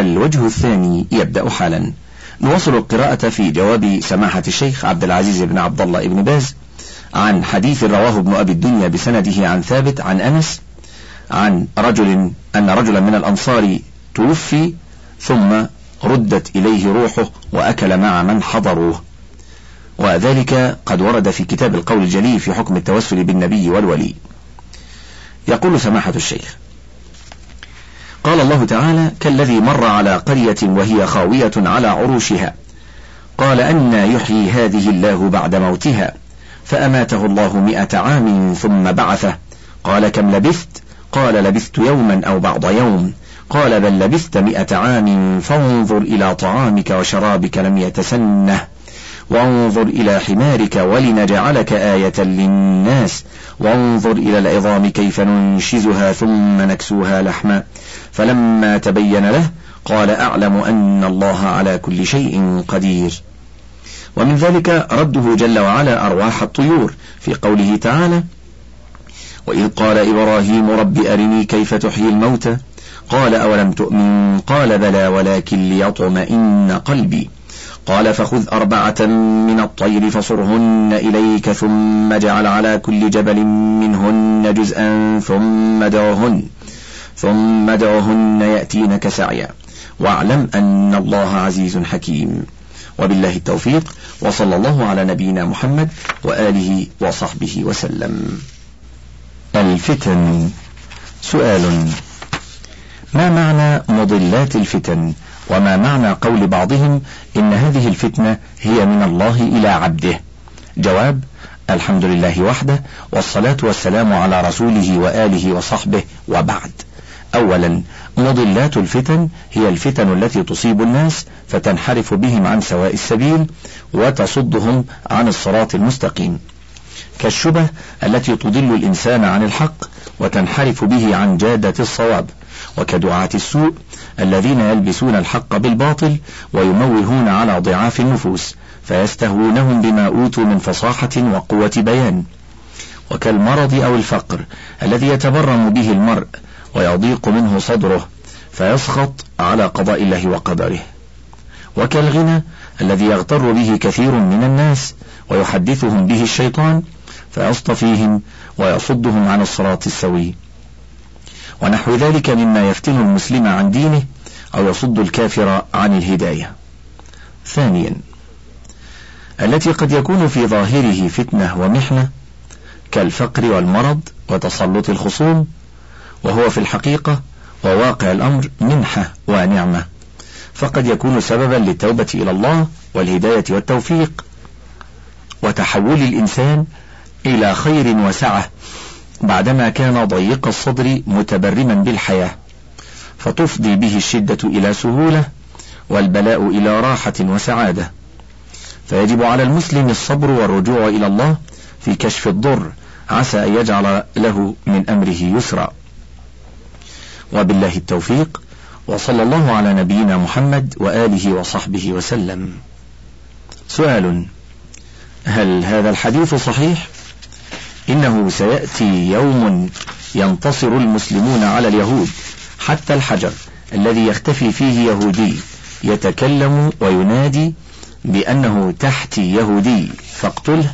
الوجه الثاني يبدأ حالا. نواصل القراءة في جواب سماحة الشيخ عبد العزيز بن عبد الله بن باز عن حديث رواه ابن أبي الدنيا بسنده عن ثابت عن أنس عن رجل أن رجلا من الأنصار توفي ثم ردت إليه روحه وأكل مع من حضروه. وذلك قد ورد في كتاب القول الجلي في حكم التوسل بالنبي والولي. يقول سماحة الشيخ قال الله تعالى كالذي مر على قرية وهي خاوية على عروشها. قال أن يحيي هذه الله بعد موتها فأماته الله مئة عام ثم بعثه. قال كم لبثت؟ قال لبثت يوما أو بعض يوم. قال بل لبثت مئة عام فانظر إلى طعامك وشرابك لم يتسنه. وانظر إلى حمارك ولنجعلك آية للناس. وانظر إلى العظام كيف ننشزها ثم نكسوها لحما. فلما تبين له قال أعلم أن الله على كل شيء قدير. ومن ذلك رده جل وعلا أرواح الطيور. في قوله تعالى وإذ قال إبراهيم رب أرني كيف تحيي الموتى؟ قال أولم تؤمن؟ قال بلى ولكن ليطمئن قلبي. قال فخذ أربعة من الطير فصرهن إليك ثم اجعل على كل جبل منهن جزءا ثم دعهن ثم دعهن يأتينك سعيا. واعلم أن الله عزيز حكيم. وبالله التوفيق وصلى الله على نبينا محمد وآله وصحبه وسلم. الفتن سؤال. ما معنى مضلات الفتن؟ وما معنى قول بعضهم إن هذه الفتنة هي من الله إلى عبده؟ جواب الحمد لله وحده والصلاة والسلام على رسوله وآله وصحبه وبعد. أولا مضلات الفتن هي الفتن التي تصيب الناس فتنحرف بهم عن سواء السبيل وتصدهم عن الصراط المستقيم. كالشبه التي تضل الإنسان عن الحق وتنحرف به عن جادة الصواب وكدعاة السوء الذين يلبسون الحق بالباطل ويموهون على ضعاف النفوس فيستهونهم بما أوتوا من فصاحة وقوة بيان. وكالمرض أو الفقر الذي يتبرم به المرء ويضيق منه صدره فيسخط على قضاء الله وقدره. وكالغنى الذي يغتر به كثير من الناس ويحدثهم به الشيطان فيصطفيهم ويصدهم عن الصراط السوي. ونحو ذلك مما يفتن المسلم عن دينه أو يصد الكافر عن الهداية. ثانيا التي قد يكون في ظاهره فتنة ومحنة كالفقر والمرض وتسلط الخصوم وهو في الحقيقة وواقع الأمر منحة ونعمة. فقد يكون سببا للتوبة إلى الله والهداية والتوفيق وتحول الإنسان إلى خير وسعة. بعدما كان ضيق الصدر متبرما بالحياة فتفضي به الشدة إلى سهولة والبلاء إلى راحة وسعادة. فيجب على المسلم الصبر والرجوع إلى الله في كشف الضر عسى أن يجعل له من أمره يسرا. وبالله التوفيق وصلى الله على نبينا محمد وآله وصحبه وسلم. سؤال هل هذا الحديث صحيح؟ إنه سيأتي يوم ينتصر المسلمون على اليهود حتى الحجر الذي يختفي فيه يهودي يتكلم وينادي بأنه تحتي يهودي. فاقتله.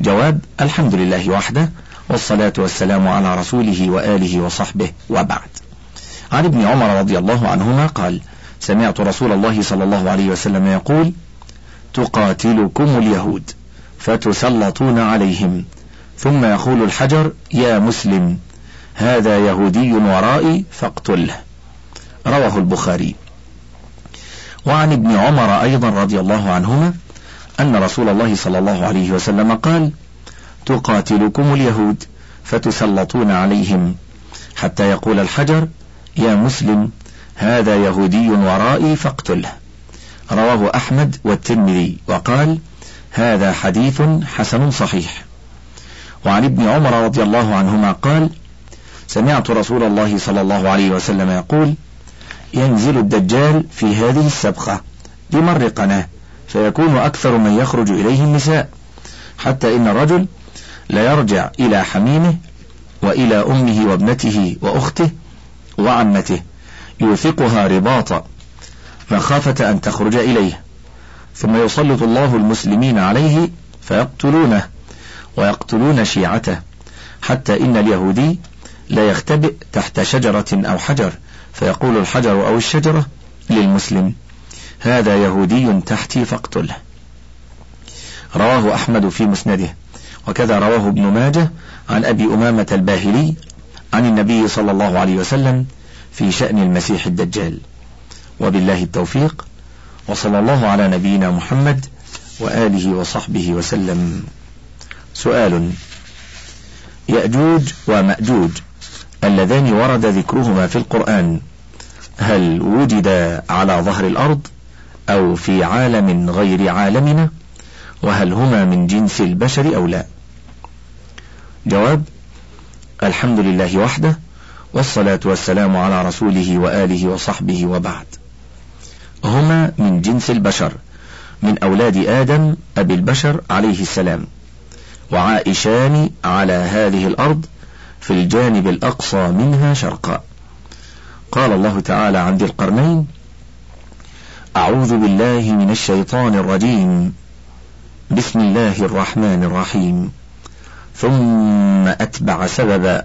جواب الحمد لله وحده والصلاة والسلام على رسوله وآله وصحبه وبعد. عن ابن عمر رضي الله عنهما قال سمعت رسول الله صلى الله عليه وسلم يقول تقاتلكم اليهود. فتسلطون عليهم. ثم يقول الحجر يا مسلم هذا يهودي ورائي فاقتله. رواه البخاري. وعن ابن عمر أيضا رضي الله عنهما أن رسول الله صلى الله عليه وسلم قال تقاتلكم اليهود فتسلطون عليهم. حتى يقول الحجر يا مسلم هذا يهودي ورائي فاقتله. رواه أحمد والترمذي. وقال هذا حديث حسن صحيح. وعن ابن عمر رضي الله عنهما قال سمعت رسول الله صلى الله عليه وسلم يقول ينزل الدجال في هذه السبخة بمر قناة فيكون أكثر من يخرج إليه النساء حتى إن الرجل لا يرجع إلى حميمه وإلى أمه وابنته وأخته وعمته يوثقها رباطا مخافة أن تخرج إليه. ثم يسلط الله المسلمين عليه فيقتلونه ويقتلون شيعته حتى إن اليهودي لا يختبئ تحت شجرة أو حجر فيقول الحجر أو الشجرة للمسلم هذا يهودي تحتي فاقتله رواه أحمد في مسنده وكذا رواه ابن ماجه عن أبي أمامة الباهلي عن النبي صلى الله عليه وسلم في شأن المسيح الدجال. وبالله التوفيق. وصلى الله على نبينا محمد وآله وصحبه وسلم. سؤال يأجوج ومأجوج اللذان ورد ذكرهما في القرآن هل وجد على ظهر الأرض أو في عالم غير عالمنا؟ وهل هما من جنس البشر أو لا؟ جواب الحمد لله وحده والصلاة والسلام على رسوله وآله وصحبه وبعد. هما من جنس البشر من أولاد آدم أبي البشر عليه السلام وعائشان على هذه الأرض في الجانب الأقصى منها شرقا. قال الله تعالى عن ذي القرنين أعوذ بالله من الشيطان الرجيم. بسم الله الرحمن الرحيم. ثم أتبع سببا.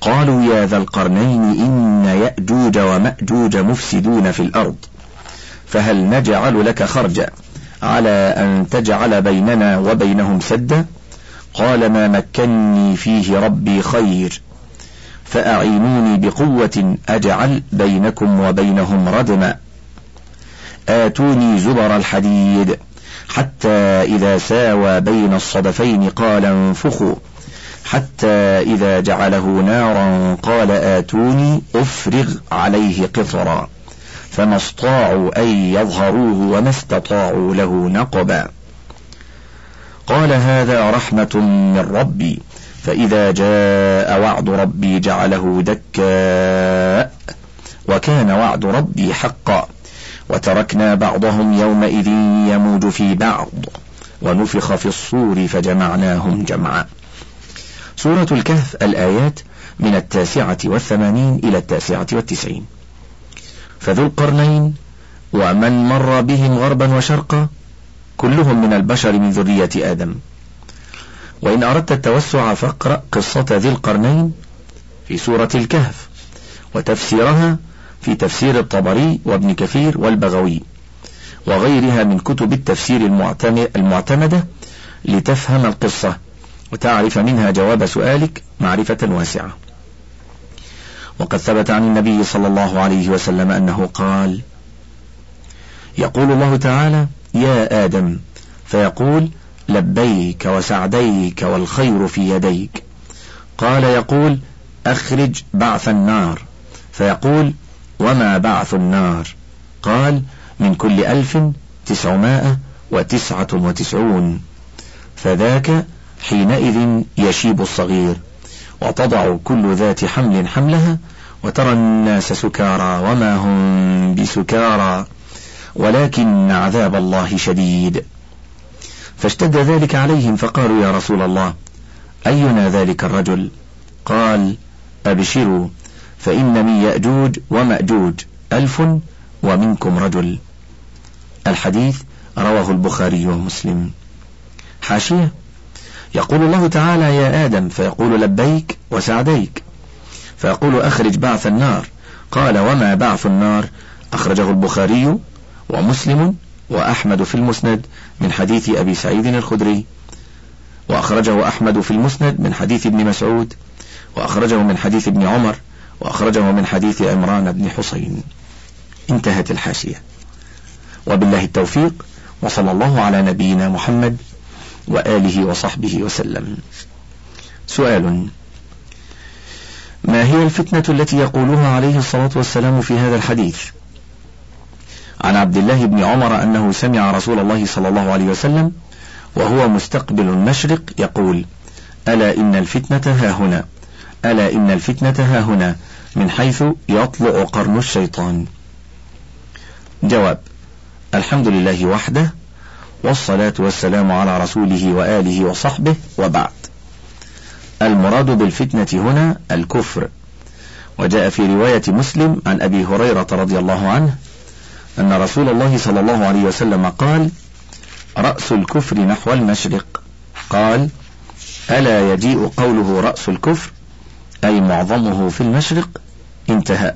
قالوا يا ذا القرنين إن يأجوج ومأجوج مفسدون في الأرض فهل نجعل لك خرجا على أن تجعل بيننا وبينهم سدا؟ قال ما مكني فيه ربي خير فأعينوني بقوة أجعل بينكم وبينهم ردما. آتوني زبر الحديد حتى إذا ساوى بين الصدفين قال انفخوا. حتى إذا جعله نارا قال آتوني أفرغ عليه قطرا. فما استطاعوا أن يظهروه وما استطاعوا له نقبا. قال هذا رحمة من ربي. فإذا جاء وعد ربي جعله دكاء وكان وعد ربي حقا. وتركنا بعضهم يومئذ يموج في بعض. ونفخ في الصور فجمعناهم جمعا. سورة الكهف الآيات من التاسعة والثمانين إلى التاسعة والتسعين. فذو القرنين ومن مر بهم غربا وشرقا كلهم من البشر من ذرية آدم. وإن أردت التوسع فاقرأ قصة ذي القرنين في سورة الكهف وتفسيرها في تفسير الطبري وابن كثير والبغوي وغيرها من كتب التفسير المعتمدة لتفهم القصة. وتعرف منها جواب سؤالك معرفة واسعة. وقد ثبت عن النبي صلى الله عليه وسلم أنه قال يقول الله تعالى يا آدم فيقول لبيك وسعديك والخير في يديك. قال يقول أخرج بعث النار. فيقول وما بعث النار؟ قال من كل ألف تسعمائة وتسعة وتسعون. فذاك حينئذ يشيب الصغير وتضع كل ذات حمل حملها وترى الناس سكارى وما هم بسكارى ولكن عذاب الله شديد. فاشتد ذلك عليهم فقالوا يا رسول الله أينا ذلك الرجل؟ قال أبشروا فإن من يأجوج ومأجوج ألف ومنكم رجل. الحديث رواه البخاري ومسلم. حاشية. يقول الله تعالى يا آدم فيقول لبيك وسعديك. فيقول أخرج بعث النار. قال وما بعث النار؟ أخرجه البخاري ومسلم وأحمد في المسند من حديث أبي سعيد الخدري. وأخرجه أحمد في المسند من حديث ابن مسعود. وأخرجه من حديث ابن عمر. وأخرجه من حديث عمران بن حسين. انتهت الحاشية. وبالله التوفيق وصلى الله على نبينا محمد وآله وصحبه وسلم. سؤال. ما هي الفتنة التي يقولها عليه الصلاة والسلام في هذا الحديث؟ عن عبد الله بن عمر أنه سمع رسول الله صلى الله عليه وسلم وهو مستقبل المشرق يقول ألا إن الفتنة ها هنا ألا إن الفتنة ها هنا من حيث يطلع قرن الشيطان. جواب الحمد لله وحده والصلاة والسلام على رسوله وآله وصحبه وبعد. المراد بالفتنة هنا الكفر. وجاء في رواية مسلم عن أبي هريرة رضي الله عنه أن رسول الله صلى الله عليه وسلم قال رأس الكفر نحو المشرق قال ألا يجيء قوله رأس الكفر؟ أي معظمه في المشرق؟ انتهى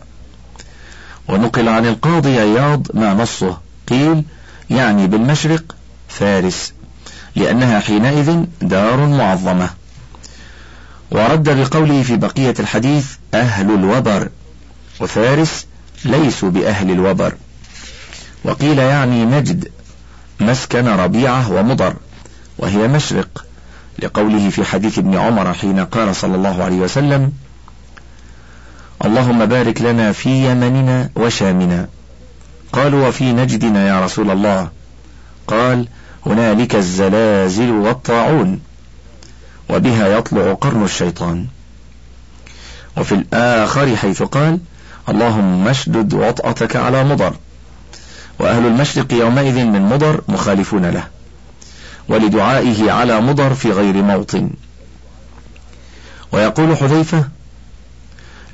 ونقل عن القاضي عياض ما نصه. قيل يعني بالمشرق فارس لأنها حينئذ دار معظمة. ورد بقوله في بقية الحديث أهل الوبر وفارس ليسوا بأهل الوبر. وقيل يعني نجد مسكن ربيعة ومضر وهي مشرق لقوله في حديث ابن عمر حين قال صلى الله عليه وسلم اللهم بارك لنا في يمننا وشامنا قالوا وفي نجدنا يا رسول الله قال هنالك الزلازل والطاعون وبها يطلع قرن الشيطان. وفي الآخر حيث قال اللهم اشدد وطأتك على مضر وأهل المشرق يومئذ من مضر مخالفون له ولدعائه على مضر في غير موطن. ويقول حذيفة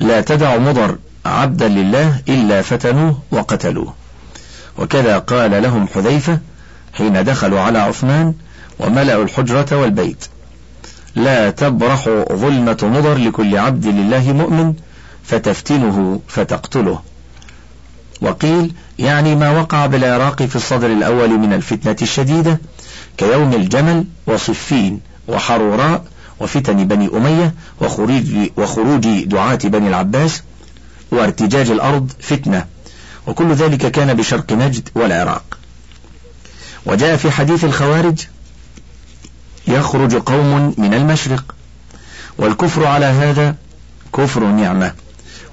لا تدع مضر عبدا لله إلا فتنوه وقتلوه. وكذا قال لهم حذيفة حين دخلوا على عثمان وملأوا الحجرة والبيت. لا تبرح ظلمة مضر لكل عبد لله مؤمن فتفتنه فتقتله. وقيل يعني ما وقع بالعراق في الصدر الأول من الفتنة الشديدة كيوم الجمل وصفين وحروراء وفتن بني أمية وخروج, وخروج دعاة بني العباس وارتجاج الأرض فتنة. وكل ذلك كان بشرق نجد والعراق. وجاء في حديث الخوارج يخرج قوم من المشرق والكفر على هذا كفر نعمة.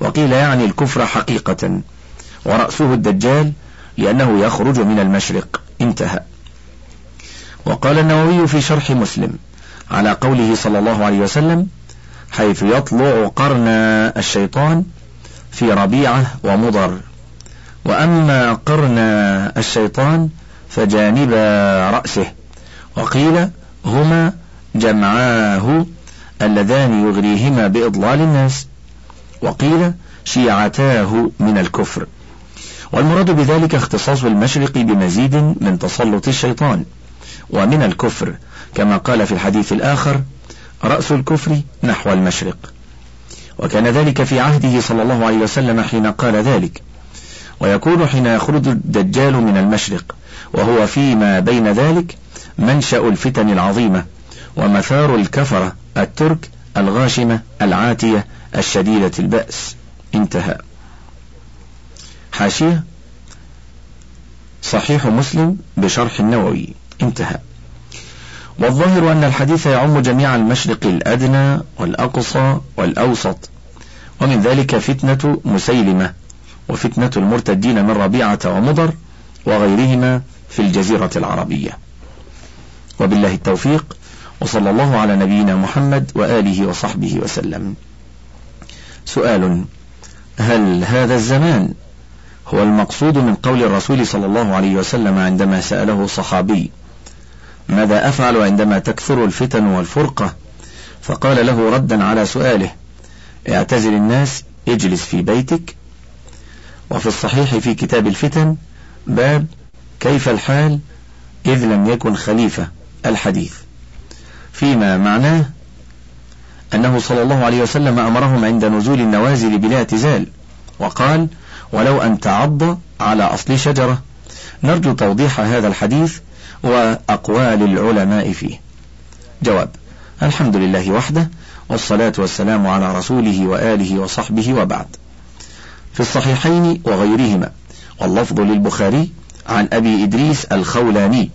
وقيل يعني الكفر حقيقة ورأسه الدجال لأنه يخرج من المشرق. انتهى. وقال النووي في شرح مسلم على قوله صلى الله عليه وسلم حيث يطلع قرن الشيطان في ربيعة ومضر وأما قرن الشيطان فجانب رأسه. وقيل هما جمعاه اللذان يغريهما بإضلال الناس. وقيل شيعتاه من الكفر. والمراد بذلك اختصاص المشرق بمزيد من تسلط الشيطان. ومن الكفر كما قال في الحديث الآخر رأس الكفر نحو المشرق. وكان ذلك في عهده صلى الله عليه وسلم حين قال ذلك. ويكون حين يخرج الدجال من المشرق. وهو فيما بين ذلك منشأ الفتن العظيمة ومثار الكفرة الترك الغاشمة العاتية الشديدة البأس. انتهى. حاشية. صحيح مسلم بشرح النووي. انتهى. والظاهر أن الحديث يعم جميع المشرق الأدنى والأقصى والأوسط ومن ذلك فتنة مسيلمة وفتنة المرتدين من ربيعة ومضر وغيرهما في الجزيرة العربية. وبالله التوفيق وصلى الله على نبينا محمد وآله وصحبه وسلم. سؤال هل هذا الزمان هو المقصود من قول الرسول صلى الله عليه وسلم عندما سأله صحابي ماذا أفعل عندما تكثر الفتن والفرقة؟ فقال له ردا على سؤاله اعتزل الناس اجلس في بيتك. وفي الصحيح في كتاب الفتن باب كيف الحال إذ لم يكن خليفة الحديث. فيما معناه أنه صلى الله عليه وسلم أمرهم عند نزول النوازل بلا اعتزال وقال ولو أن تعض على أصل شجرة. نرجو توضيح هذا الحديث وأقوال العلماء فيه. جواب الحمد لله وحده والصلاة والسلام على رسوله وآله وصحبه وبعد. في الصحيحين وغيرهما واللفظ للبخاري عن أبي إدريس الخولاني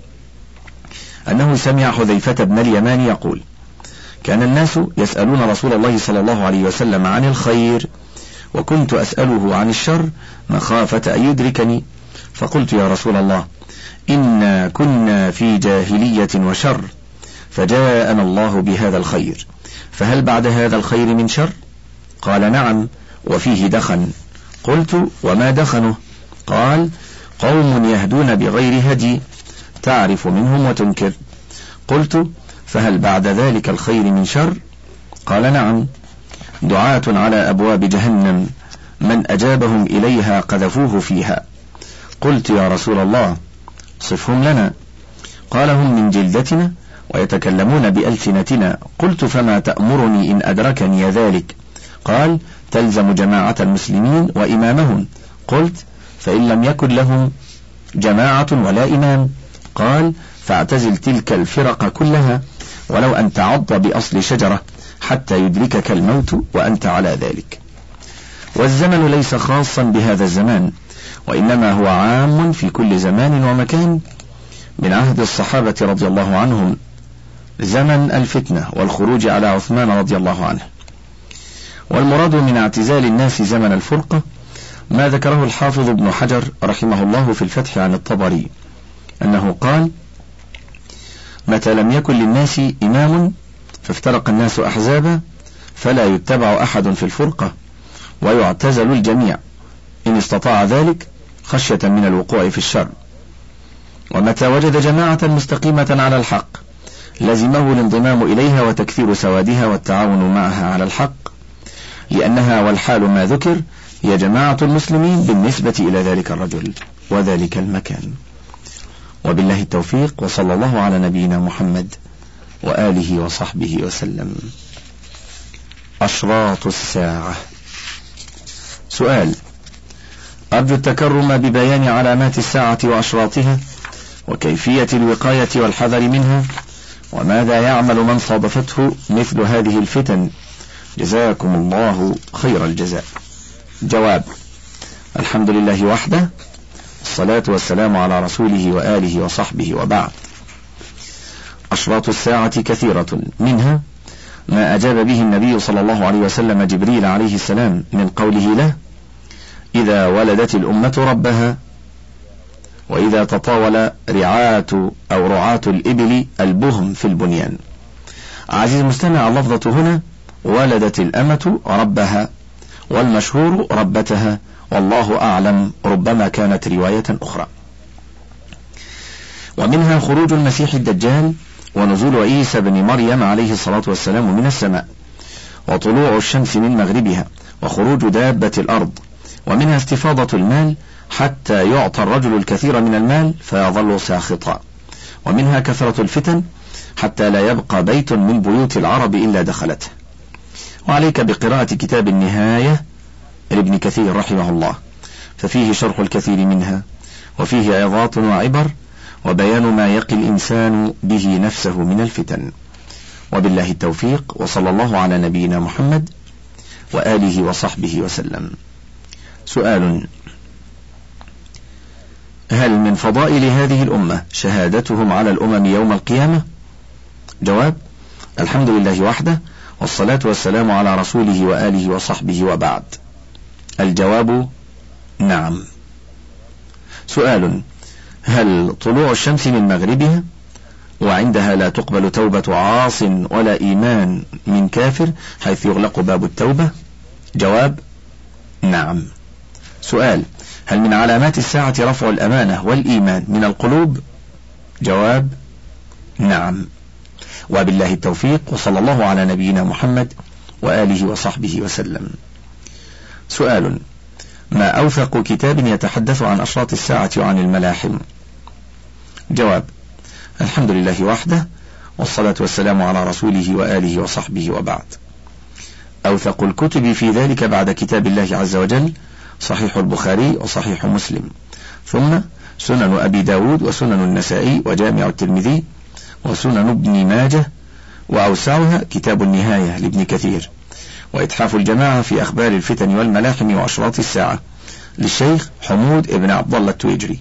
أنه سمع حذيفة بن اليمان يقول كان الناس يسألون رسول الله صلى الله عليه وسلم عن الخير وكنت أسأله عن الشر مخافة أن يدركني. فقلت يا رسول الله إنا كنا في جاهلية وشر فجاءنا الله بهذا الخير. فهل بعد هذا الخير من شر؟ قال نعم وفيه دخن. قلت وما دخنه؟ قال قوم يهدون بغير هدي تعرف منهم وتنكر. قلت فهل بعد ذلك الخير من شر؟ قال نعم. دعاة على أبواب جهنم. من أجابهم إليها قذفوه فيها. قلت يا رسول الله صفهم لنا. قال هم من جلدتنا ويتكلمون بألسنتنا. قلت فما تأمرني إن أدركني ذلك؟ قال تلزم جماعة المسلمين وإمامهم. قلت فإن لم يكن لهم جماعة ولا إمام قال فاعتزل تلك الفرق كلها ولو أن تعض بأصل شجرة حتى يدركك الموت وأنت على ذلك. والزمن ليس خاصا بهذا الزمان وإنما هو عام في كل زمان ومكان. من عهد الصحابة رضي الله عنهم زمن الفتنة والخروج على عثمان رضي الله عنه. والمراد من اعتزال الناس زمن الفرقة ما ذكره الحافظ ابن حجر رحمه الله في الفتح عن الطبري أنه قال متى لم يكن للناس إمام فافترق الناس أحزابا فلا يتبع أحد في الفرقة ويعتزل الجميع إن استطاع ذلك خشية من الوقوع في الشر. ومتى وجد جماعة مستقيمة على الحق لزمه الانضمام إليها وتكثير سوادها والتعاون معها على الحق لأنها والحال ما ذكر هي جماعة المسلمين بالنسبة إلى ذلك الرجل وذلك المكان. وبالله التوفيق وصلى الله على نبينا محمد وآله وصحبه وسلم. أشراط الساعة. سؤال. أرجو التكرم ببيان علامات الساعة وأشراطها وكيفية الوقاية والحذر منها وماذا يعمل من صادفته مثل هذه الفتن. جزاكم الله خير الجزاء. جواب. الحمد لله وحده الصلاة والسلام على رسوله وآله وصحبه وبعد. أشراط الساعة كثيرة. منها ما أجاب به النبي صلى الله عليه وسلم جبريل عليه السلام من قوله له إذا ولدت الأمة ربها وإذا تطاول رعاة أو رعاة الإبل البهم في البنيان. عزيز المستمع اللفظة هنا ولدت الأمة ربها. والمشهور ربتها. والله أعلم ربما كانت رواية أخرى. ومنها خروج المسيح الدجال ونزول عيسى بن مريم عليه الصلاة والسلام من السماء وطلوع الشمس من مغربها وخروج دابة الأرض. ومنها استفاضة المال حتى يعطى الرجل الكثير من المال فيظل ساخطا. ومنها كثرة الفتن حتى لا يبقى بيت من بيوت العرب إلا دخلته. وعليك بقراءة كتاب النهاية لابن كثير رحمه الله. ففيه شرح الكثير منها وفيه عظات وعبر وبيان ما يقي الإنسان به نفسه من الفتن. وبالله التوفيق وصلى الله على نبينا محمد وآله وصحبه وسلم. سؤال هل من فضائل هذه الأمة شهادتهم على الأمم يوم القيامة؟ جواب الحمد لله وحده والصلاة والسلام على رسوله وآله وصحبه وبعد. الجواب نعم. سؤال هل طلوع الشمس من مغربها؟ وعندها لا تقبل توبة عاص ولا إيمان من كافر حيث يغلق باب التوبة؟ جواب نعم. سؤال هل من علامات الساعة رفع الأمانة والإيمان من القلوب؟ جواب نعم. وبالله التوفيق وصلى الله على نبينا محمد وآله وصحبه وسلم. سؤال ما أوثق كتاب يتحدث عن أشراط الساعة وعن الملاحم؟ جواب الحمد لله وحده والصلاة والسلام على رسوله وآله وصحبه وبعد. أوثق الكتب في ذلك بعد كتاب الله عز وجل صحيح البخاري وصحيح مسلم. ثم سنن أبي داود وسنن النسائي وجامع الترمذي وسنن ابن ماجه وأوسعها كتاب النهاية لابن كثير. وإتحاف الجماعة في أخبار الفتن والملاحم وأشراط الساعة للشيخ حمود ابن عبد الله التويجري.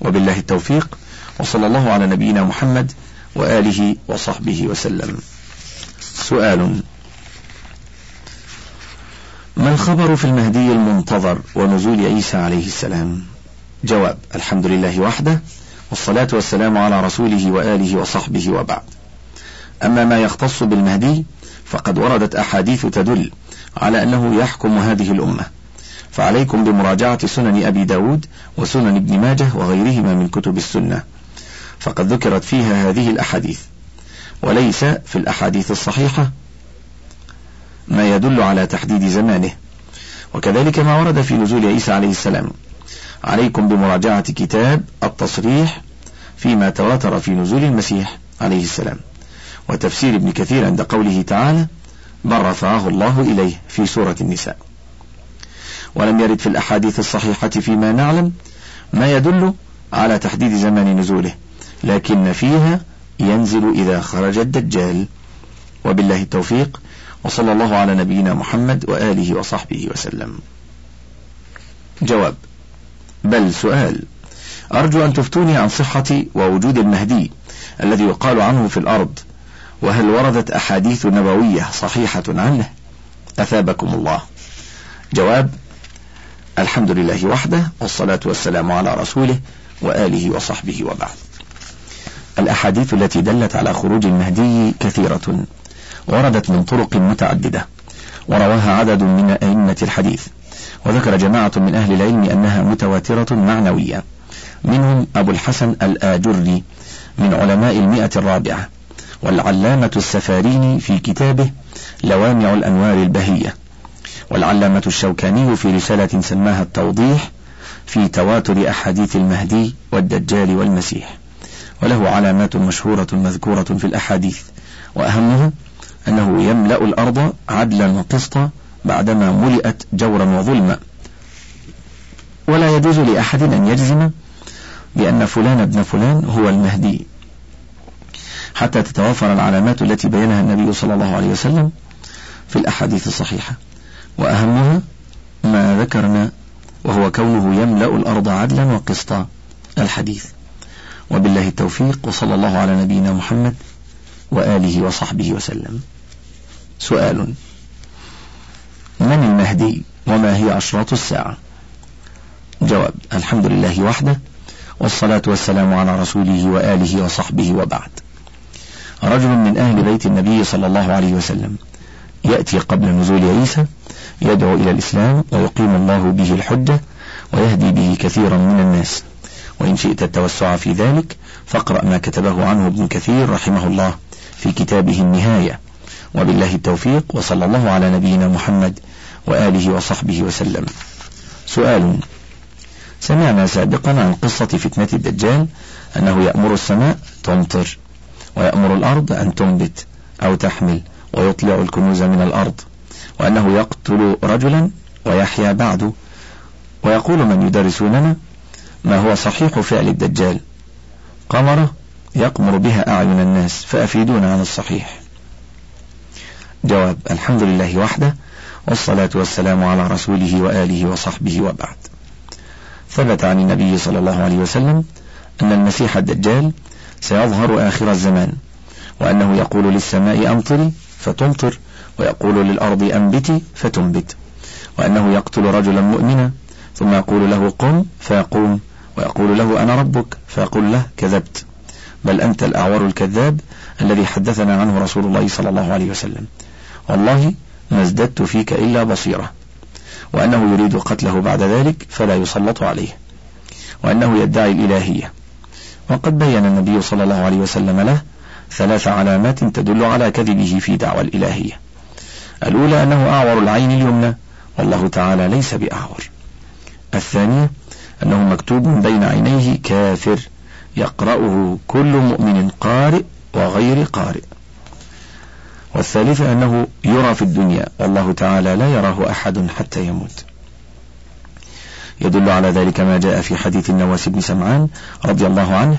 وبالله التوفيق وصلى الله على نبينا محمد وآله وصحبه وسلم. سؤال ما الخبر في المهدي المنتظر ونزول عيسى عليه السلام؟ جواب الحمد لله وحده والصلاة والسلام على رسوله وآله وصحبه وبعد. أما ما يختص بالمهدي فقد وردت أحاديث تدل على أنه يحكم هذه الأمة. فعليكم بمراجعة سنن أبي داود وسنن ابن ماجه وغيرهما من كتب السنة. فقد ذكرت فيها هذه الأحاديث. وليس في الأحاديث الصحيحة ما يدل على تحديد زمانه. وكذلك ما ورد في نزول عيسى عليه السلام. عليكم بمراجعة كتاب التصريح فيما تواتر في نزول المسيح عليه السلام. وتفسير ابن كثير عند قوله تعالى بل رفعه الله إليه في سورة النساء. ولم يرد في الأحاديث الصحيحة فيما نعلم ما يدل على تحديد زمان نزوله لكن فيها ينزل إذا خرج الدجال. وبالله التوفيق وصلى الله على نبينا محمد وآله وصحبه وسلم. جواب بل سؤال. أرجو أن تفتوني عن صحة ووجود المهدي الذي يقال عنه في الأرض وهل وردت أحاديث نبوية صحيحة عنه؟ أثابكم الله. جواب الحمد لله وحده والصلاة والسلام على رسوله وآله وصحبه وبعد. الأحاديث التي دلت على خروج المهدي كثيرة وردت من طرق متعددة ورواها عدد من أئمة الحديث. وذكر جماعة من أهل العلم أنها متواترة معنوية. منهم أبو الحسن الآجري من علماء المئة الرابعة والعلامة السفاريني في كتابه لوامع الأنوار البهية والعلامة الشوكاني في رسالة سماها التوضيح في تواتر أحاديث المهدي والدجال والمسيح. وله علامات مشهورة مذكورة في الأحاديث وأهمها أنه يملأ الأرض عدلا وقسطا بعدما ملئت جورا وظلما. ولا يجوز لأحد أن يجزم بأن فلان ابن فلان هو المهدي. حتى تتوافر العلامات التي بينها النبي صلى الله عليه وسلم في الأحاديث الصحيحة. وأهمها ما ذكرنا وهو كونه يملأ الأرض عدلا وقسطا الحديث. وبالله التوفيق وصلى الله على نبينا محمد وآله وصحبه وسلم. سؤال. المهدي وما هي أشراط الساعة؟ جواب الحمد لله وحده والصلاة والسلام على رسوله وآله وصحبه وبعد. رجل من أهل بيت النبي صلى الله عليه وسلم يأتي قبل نزول عيسى يدعو إلى الإسلام ويقيم الله به الحجة ويهدي به كثيرا من الناس. وإن شئت التوسع في ذلك فاقرأ ما كتبه عنه ابن كثير رحمه الله في كتابه النهاية. وبالله التوفيق وصلى الله على نبينا محمد وآله وصحبه وسلم. سؤال. سمعنا سابقا عن قصة فتنة الدجال أنه يأمر السماء تمطر ويأمر الأرض أن تنبت أو تحمل ويطلع الكنوز من الأرض وأنه يقتل رجلا ويحيا بعده ويقول من يدرسوننا ما هو صحيح فعل الدجال. قمرة يقمر بها أعين الناس فأفيدونا عن الصحيح. جواب. الحمد لله وحده والصلاة والسلام على رسوله وآله وصحبه وبعد. ثبت عن النبي صلى الله عليه وسلم أن المسيح الدجال سيظهر آخر الزمان وأنه يقول للسماء أمطري فتمطر ويقول للأرض أنبتي فتنبت وأنه يقتل رجلا مؤمنا ثم يقول له قم فيقوم ويقول له أنا ربك فيقول له كذبت. بل أنت الأعور الكذاب الذي حدثنا عنه رسول الله صلى الله عليه وسلم. والله ما ازددت فيك إلا بصيرة. وأنه يريد قتله بعد ذلك فلا يسلط عليه. وأنه يدعي الإلهية. وقد بين النبي صلى الله عليه وسلم له ثلاث علامات تدل على كذبه في دعوى الإلهية. الأولى أنه أعور العين اليمنى والله تعالى ليس بأعور. الثانية أنه مكتوب بين عينيه كافر يقرأه كل مؤمن قارئ وغير قارئ. والثالثة أنه يرى في الدنيا. والله تعالى لا يراه أحد حتى يموت. يدل على ذلك ما جاء في حديث النواس بن سمعان رضي الله عنه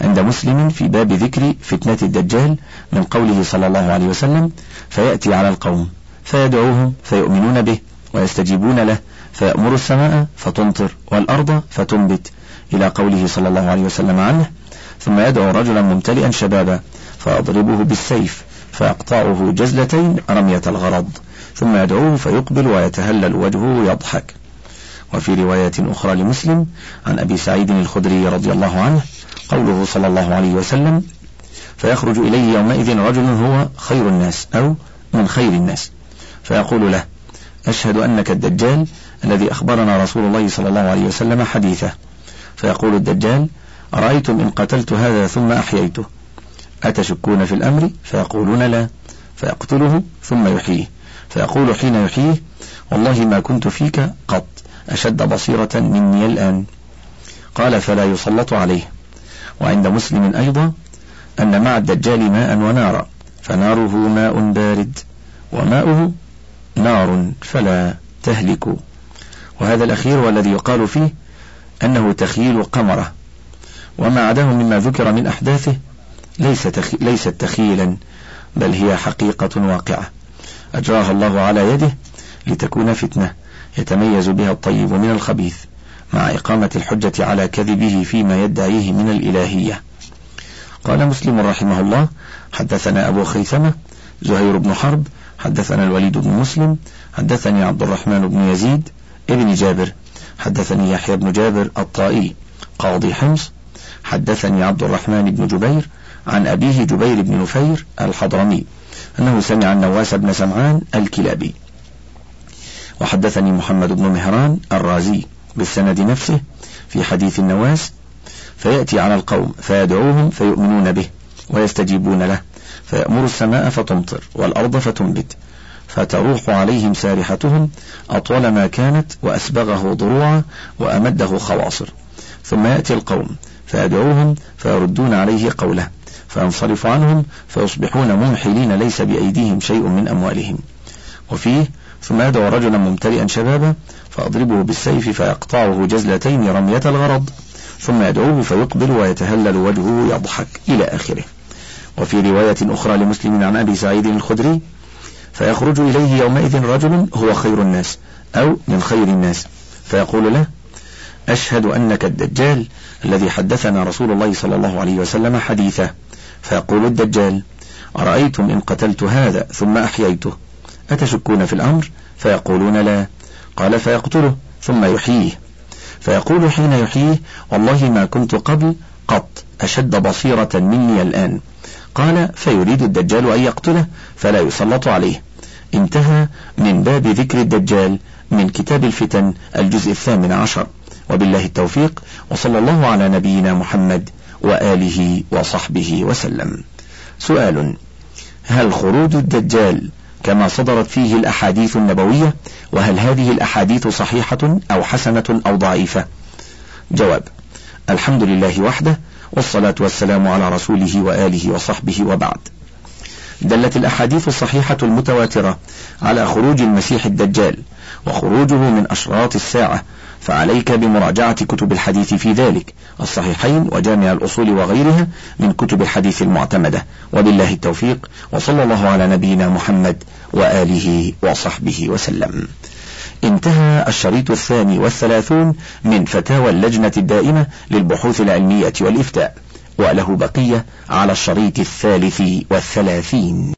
عند مسلم في باب ذكر فتنة الدجال من قوله صلى الله عليه وسلم فيأتي على القوم فيدعوهم فيؤمنون به ويستجيبون له فيأمر السماء فتمطر والأرض فتنبت إلى قوله صلى الله عليه وسلم عنه ثم يدعو رجلا ممتلئا شبابا فأضربه بالسيف فيقطعه جزلتين رمية الغرض ثم يدعوه فيقبل ويتهلل وجهه يضحك. وفي رواية أخرى لمسلم عن أبي سعيد الخدري رضي الله عنه قوله صلى الله عليه وسلم فيخرج إليه يومئذ رجل هو خير الناس أو من خير الناس. فيقول له أشهد أنك الدجال الذي أخبرنا رسول الله صلى الله عليه وسلم حديثه. فيقول الدجال أرأيتم إن قتلت هذا ثم أحييته؟ أتشكون في الأمر؟ فيقولون لا. فيقتله ثم يحييه. فيقول حين يحييه والله ما كنت فيك قط أشد بصيرة مني الآن. قال فلا يسلط عليه. وعند مسلم أيضا أن مع الدجال ماء ونارا فناره ماء بارد وماؤه نار فلا تهلك. وهذا الأخير والذي يقال فيه أنه تخيل قمرة. وما عداه مما ذكر من أحداثه ليس ليست تخيلا بل هي حقيقة واقعة. أجراها الله على يده لتكون فتنة يتميز بها الطيب من الخبيث مع إقامة الحجة على كذبه فيما يدعيه من الإلهية. قال مسلم رحمه الله حدثنا أبو خيثمة زهير بن حرب حدثنا الوليد بن مسلم حدثني عبد الرحمن بن يزيد ابن جابر حدثني يحيى بن جابر الطائي قاضي حمص حدثني عبد الرحمن بن جبير عن أبيه جبير بن نفير الحضرمي أنه سمع النواس بن سمعان الكلابي. وحدثني محمد بن مهران الرازي بالسند نفسه في حديث النواس فيأتي على القوم فيدعوهم فيؤمنون به ويستجيبون له فيأمر السماء فتمطر والأرض فتنبت فتروح عليهم سارحتهم أطول ما كانت وأسبغه ضروعا وأمده خواصر. ثم يأتي القوم فيدعوهم فيردون عليه قوله. فينصرف عنهم فيصبحون منحلين ليس بأيديهم شيء من أموالهم. وفيه ثم يدعو رجلا ممتلئا شبابا فأضربه بالسيف فيقطعه جزلتين رمية الغرض. ثم يدعوه فيقبل ويتهلل وجهه يضحك إلى آخره. وفي رواية أخرى لمسلم عن أبي سعيد الخدري فيخرج إليه يومئذ رجل هو خير الناس أو من خير الناس. فيقول له أشهد أنك الدجال الذي حدثنا رسول الله صلى الله عليه وسلم حديثه. فيقول الدجال أرأيتم إن قتلت هذا ثم أحييته؟ أتشكون في الأمر? فيقولون لا. قال فيقتله ثم يحييه. فيقول حين يحييه والله ما كنت قبل قط أشد بصيرة مني الآن. قال فيريد الدجال أن يقتله فلا يسلط عليه. انتهى من باب ذكر الدجال من كتاب الفتن الجزء الثامن عشر. وبالله التوفيق وصلى الله على نبينا محمد وآله وصحبه وسلم. سؤال هل خروج الدجال كما صدرت فيه الأحاديث النبوية وهل هذه الأحاديث صحيحة أو حسنة أو ضعيفة؟ جواب الحمد لله وحده والصلاة والسلام على رسوله وآله وصحبه وبعد. دلت الأحاديث الصحيحة المتواترة على خروج المسيح الدجال وخروجه من أشراط الساعة فعليك بمراجعة كتب الحديث في ذلك الصحيحين وجامع الأصول وغيرها من كتب الحديث المعتمدة. وبالله التوفيق وصلى الله على نبينا محمد وآله وصحبه وسلم. انتهى الشريط الثاني والثلاثون من فتاوى اللجنة الدائمة للبحوث العلمية والإفتاء وله بقية على الشريط الثالث والثلاثين.